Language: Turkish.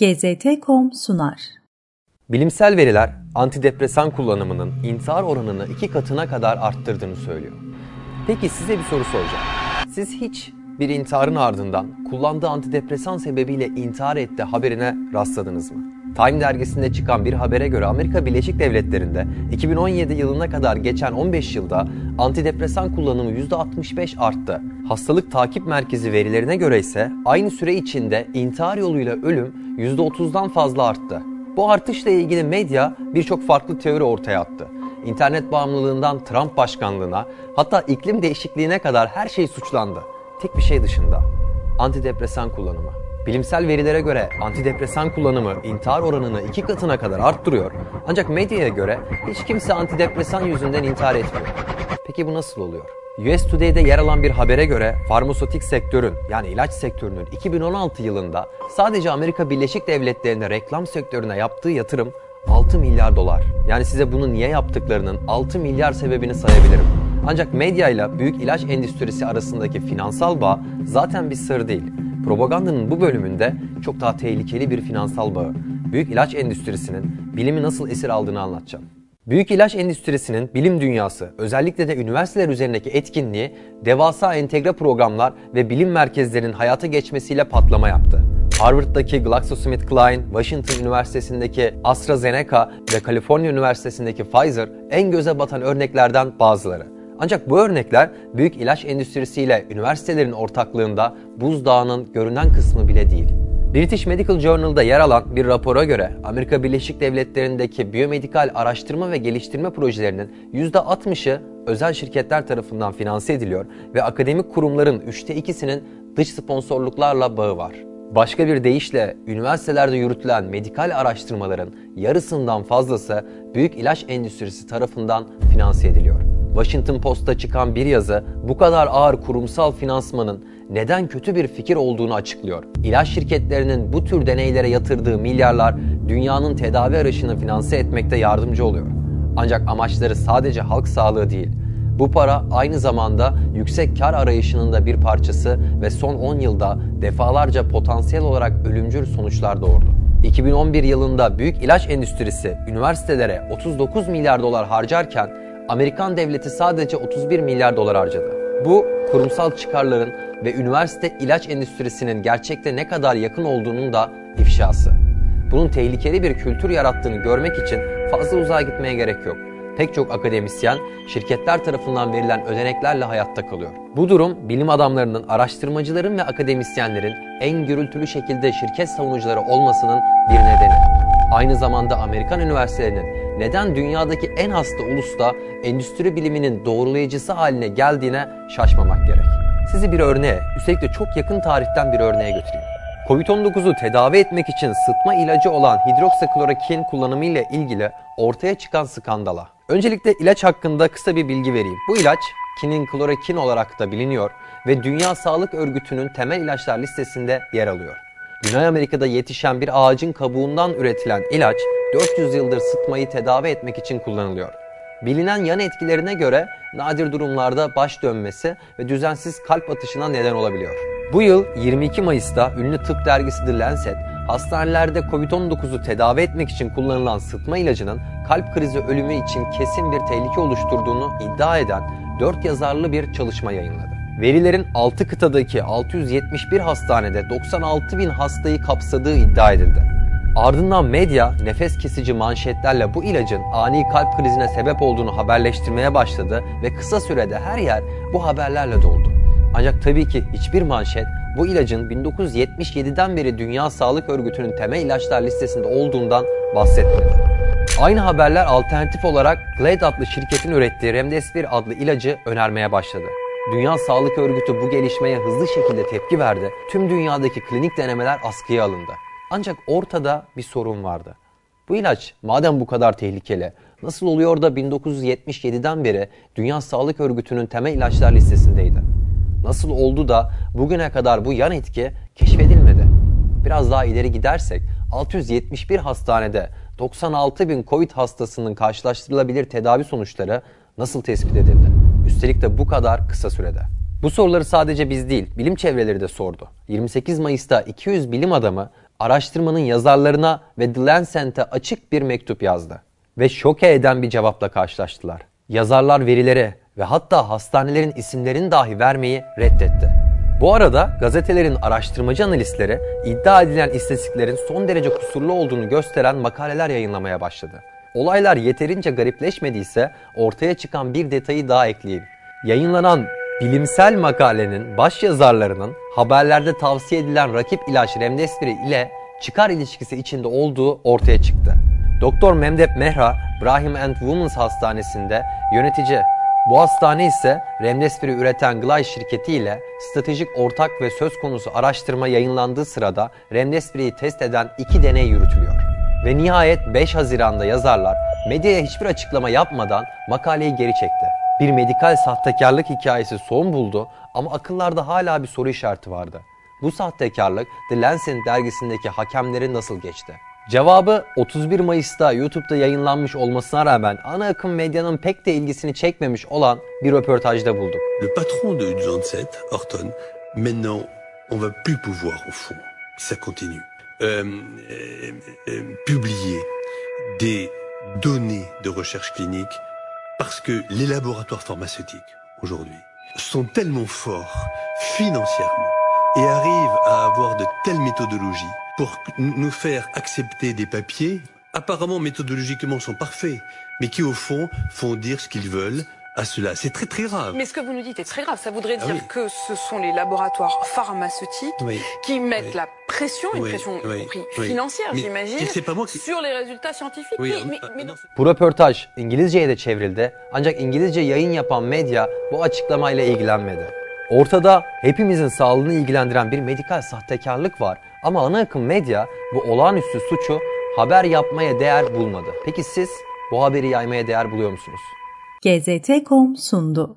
GZT.com sunar. Bilimsel veriler antidepresan kullanımının intihar oranını iki katına kadar arttırdığını söylüyor. Peki size bir soru soracağım. Siz hiç bir intiharın ardından kullandığı antidepresan sebebiyle intihar etti haberine rastladınız mı? Time dergisinde çıkan bir habere göre Amerika Birleşik Devletleri'nde 2017 yılına kadar geçen 15 yılda antidepresan kullanımı %65 arttı. Hastalık takip merkezi verilerine göre ise aynı süre içinde intihar yoluyla ölüm %30'dan fazla arttı. Bu artışla ilgili medya birçok farklı teori ortaya attı. İnternet bağımlılığından Trump başkanlığına hatta iklim değişikliğine kadar her şey suçlandı. Tek bir şey dışında antidepresan kullanımı. Bilimsel verilere göre antidepresan kullanımı intihar oranını iki katına kadar arttırıyor. Ancak medyaya göre hiç kimse antidepresan yüzünden intihar etmiyor. Peki bu nasıl oluyor? US Today'de yer alan bir habere göre farmasötik sektörün yani ilaç sektörünün 2016 yılında sadece Amerika Birleşik Devletleri'nde reklam sektörüne yaptığı yatırım 6 milyar dolar. Yani size bunu niye yaptıklarının 6 milyar sebebini sayabilirim. Ancak medya ile büyük ilaç endüstrisi arasındaki finansal bağ zaten bir sır değil. Propagandanın bu bölümünde çok daha tehlikeli bir finansal bağı, büyük ilaç endüstrisinin bilimi nasıl esir aldığını anlatacağım. Büyük ilaç endüstrisinin bilim dünyası, özellikle de üniversiteler üzerindeki etkinliği, devasa entegre programlar ve bilim merkezlerinin hayata geçmesiyle patlama yaptı. Harvard'daki GlaxoSmithKline, Washington Üniversitesi'ndeki AstraZeneca ve Kaliforniya Üniversitesi'ndeki Pfizer en göze batan örneklerden bazıları. Ancak bu örnekler büyük ilaç endüstrisiyle üniversitelerin ortaklığında buzdağının görünen kısmı bile değil. British Medical Journal'da yer alan bir rapora göre Amerika Birleşik Devletleri'ndeki biyomedikal araştırma ve geliştirme projelerinin %60'ı özel şirketler tarafından finanse ediliyor ve akademik kurumların üçte ikisinin dış sponsorluklarla bağı var. Başka bir deyişle üniversitelerde yürütülen medikal araştırmaların yarısından fazlası büyük ilaç endüstrisi tarafından finanse ediliyor. Washington Post'ta çıkan bir yazı bu kadar ağır kurumsal finansmanın neden kötü bir fikir olduğunu açıklıyor. İlaç şirketlerinin bu tür deneylere yatırdığı milyarlar dünyanın tedavi arayışını finanse etmekte yardımcı oluyor. Ancak amaçları sadece halk sağlığı değil. Bu para aynı zamanda yüksek kar arayışının da bir parçası ve son 10 yılda defalarca potansiyel olarak ölümcül sonuçlar doğurdu. 2011 yılında büyük ilaç endüstrisi üniversitelere 39 milyar dolar harcarken Amerikan devleti sadece 31 milyar dolar harcadı. Bu kurumsal çıkarların ve üniversite ilaç endüstrisinin gerçekte ne kadar yakın olduğunun da ifşası. Bunun tehlikeli bir kültür yarattığını görmek için fazla uzağa gitmeye gerek yok. Pek çok akademisyen şirketler tarafından verilen ödeneklerle hayatta kalıyor. Bu durum bilim adamlarının, araştırmacıların ve akademisyenlerin en gürültülü şekilde şirket savunucuları olmasının bir nedeni. Aynı zamanda Amerikan üniversitelerinin neden dünyadaki en hasta ulusta endüstri biliminin doğrulayıcısı haline geldiğine şaşmamak gerek. Sizi bir örneğe, üstelik de çok yakın tarihten bir örneğe götüreyim. Covid-19'u tedavi etmek için sıtma ilacı olan hidroksiklorokin kullanımı ile ilgili ortaya çıkan skandala. Öncelikle ilaç hakkında kısa bir bilgi vereyim. Bu ilaç kinin klorokin olarak da biliniyor ve Dünya Sağlık Örgütü'nün temel ilaçlar listesinde yer alıyor. Güney Amerika'da yetişen bir ağacın kabuğundan üretilen ilaç 400 yıldır sıtmayı tedavi etmek için kullanılıyor. Bilinen yan etkilerine göre nadir durumlarda baş dönmesi ve düzensiz kalp atışına neden olabiliyor. Bu yıl 22 Mayıs'ta ünlü tıp dergisi The Lancet, hastanelerde Covid-19'u tedavi etmek için kullanılan sıtma ilacının kalp krizi ölümü için kesin bir tehlike oluşturduğunu iddia eden 4 yazarlı bir çalışma yayınladı. Verilerin 6 kıtadaki 671 hastanede 96 bin hastayı kapsadığı iddia edildi. Ardından medya nefes kesici manşetlerle bu ilacın ani kalp krizine sebep olduğunu haberleştirmeye başladı ve kısa sürede her yer bu haberlerle doldu. Ancak tabii ki hiçbir manşet bu ilacın 1977'den beri Dünya Sağlık Örgütü'nün temel ilaçlar listesinde olduğundan bahsetmedi. Aynı haberler alternatif olarak Glade adlı şirketin ürettiği Remdesivir adlı ilacı önermeye başladı. Dünya Sağlık Örgütü bu gelişmeye hızlı şekilde tepki verdi. Tüm dünyadaki klinik denemeler askıya alındı. Ancak ortada bir sorun vardı. Bu ilaç madem bu kadar tehlikeli, nasıl oluyor da 1977'den beri Dünya Sağlık Örgütü'nün temel ilaçlar listesindeydi? Nasıl oldu da bugüne kadar bu yan etki keşfedilmedi? Biraz daha ileri gidersek 671 hastanede 96 bin Covid hastasının karşılaştırılabilir tedavi sonuçları nasıl tespit edildi? Üstelik de bu kadar kısa sürede. Bu soruları sadece biz değil, bilim çevreleri de sordu. 28 Mayıs'ta 200 bilim adamı araştırmanın yazarlarına ve The Lancet'e açık bir mektup yazdı. Ve şoke eden bir cevapla karşılaştılar. Yazarlar verileri ve hatta hastanelerin isimlerini dahi vermeyi reddetti. Bu arada gazetelerin araştırmacı analistleri iddia edilen istatistiklerin son derece kusurlu olduğunu gösteren makaleler yayınlamaya başladı. Olaylar yeterince garipleşmediyse ortaya çıkan bir detayı daha ekleyeyim. Yayınlanan bilimsel makalenin baş yazarlarının haberlerde tavsiye edilen rakip ilaç Remdesivir ile çıkar ilişkisi içinde olduğu ortaya çıktı. Doktor Memdep Mehra, Brahim and Women's Hastanesi'nde yönetici. Bu hastane ise Remdesivir'i üreten Glay şirketi ile stratejik ortak ve söz konusu araştırma yayınlandığı sırada Remdesivir'i test eden iki deney yürütülüyor. Ve nihayet 5 Haziran'da yazarlar medyaya hiçbir açıklama yapmadan makaleyi geri çekti. Bir medikal sahtekarlık hikayesi son buldu ama akıllarda hala bir soru işareti vardı. Bu sahtekarlık The Lancet dergisindeki hakemleri nasıl geçti? Cevabı 31 Mayıs'ta YouTube'da yayınlanmış olmasına rağmen ana akım medyanın pek de ilgisini çekmemiş olan bir röportajda bulduk. Le patron de Lancet, Horton, maintenant, on va plus pouvoir, au fond, ça continue, publier des données de recherche clinique parce que les laboratoires pharmaceutiques, aujourd'hui, sont tellement forts financièrement et arrivent à avoir de telles méthodologies pour nous faire accepter des papiers apparemment méthodologiquement sont parfaits, mais qui au fond font dire ce qu'ils veulent à cela. C'est très très grave. Mais ce que vous nous dites est très grave. Ça voudrait Ah dire oui. que ce sont les laboratoires pharmaceutiques Oui. qui mettent Oui. la pression, une Oui, pression y oui, compris oui. financière, j'imagine, sur les résultats scientifiques. Oui, mais, euh, mais- euh, Bu röportaj İngilizceye de çevrildi ancak İngilizce yayın yapan medya bu açıklamayla ilgilenmedi. Ortada hepimizin sağlığını ilgilendiren bir medikal sahtekarlık var ama ana akım medya bu olağanüstü suçu haber yapmaya değer bulmadı. Peki siz bu haberi yaymaya değer buluyor musunuz? GZT.com sundu.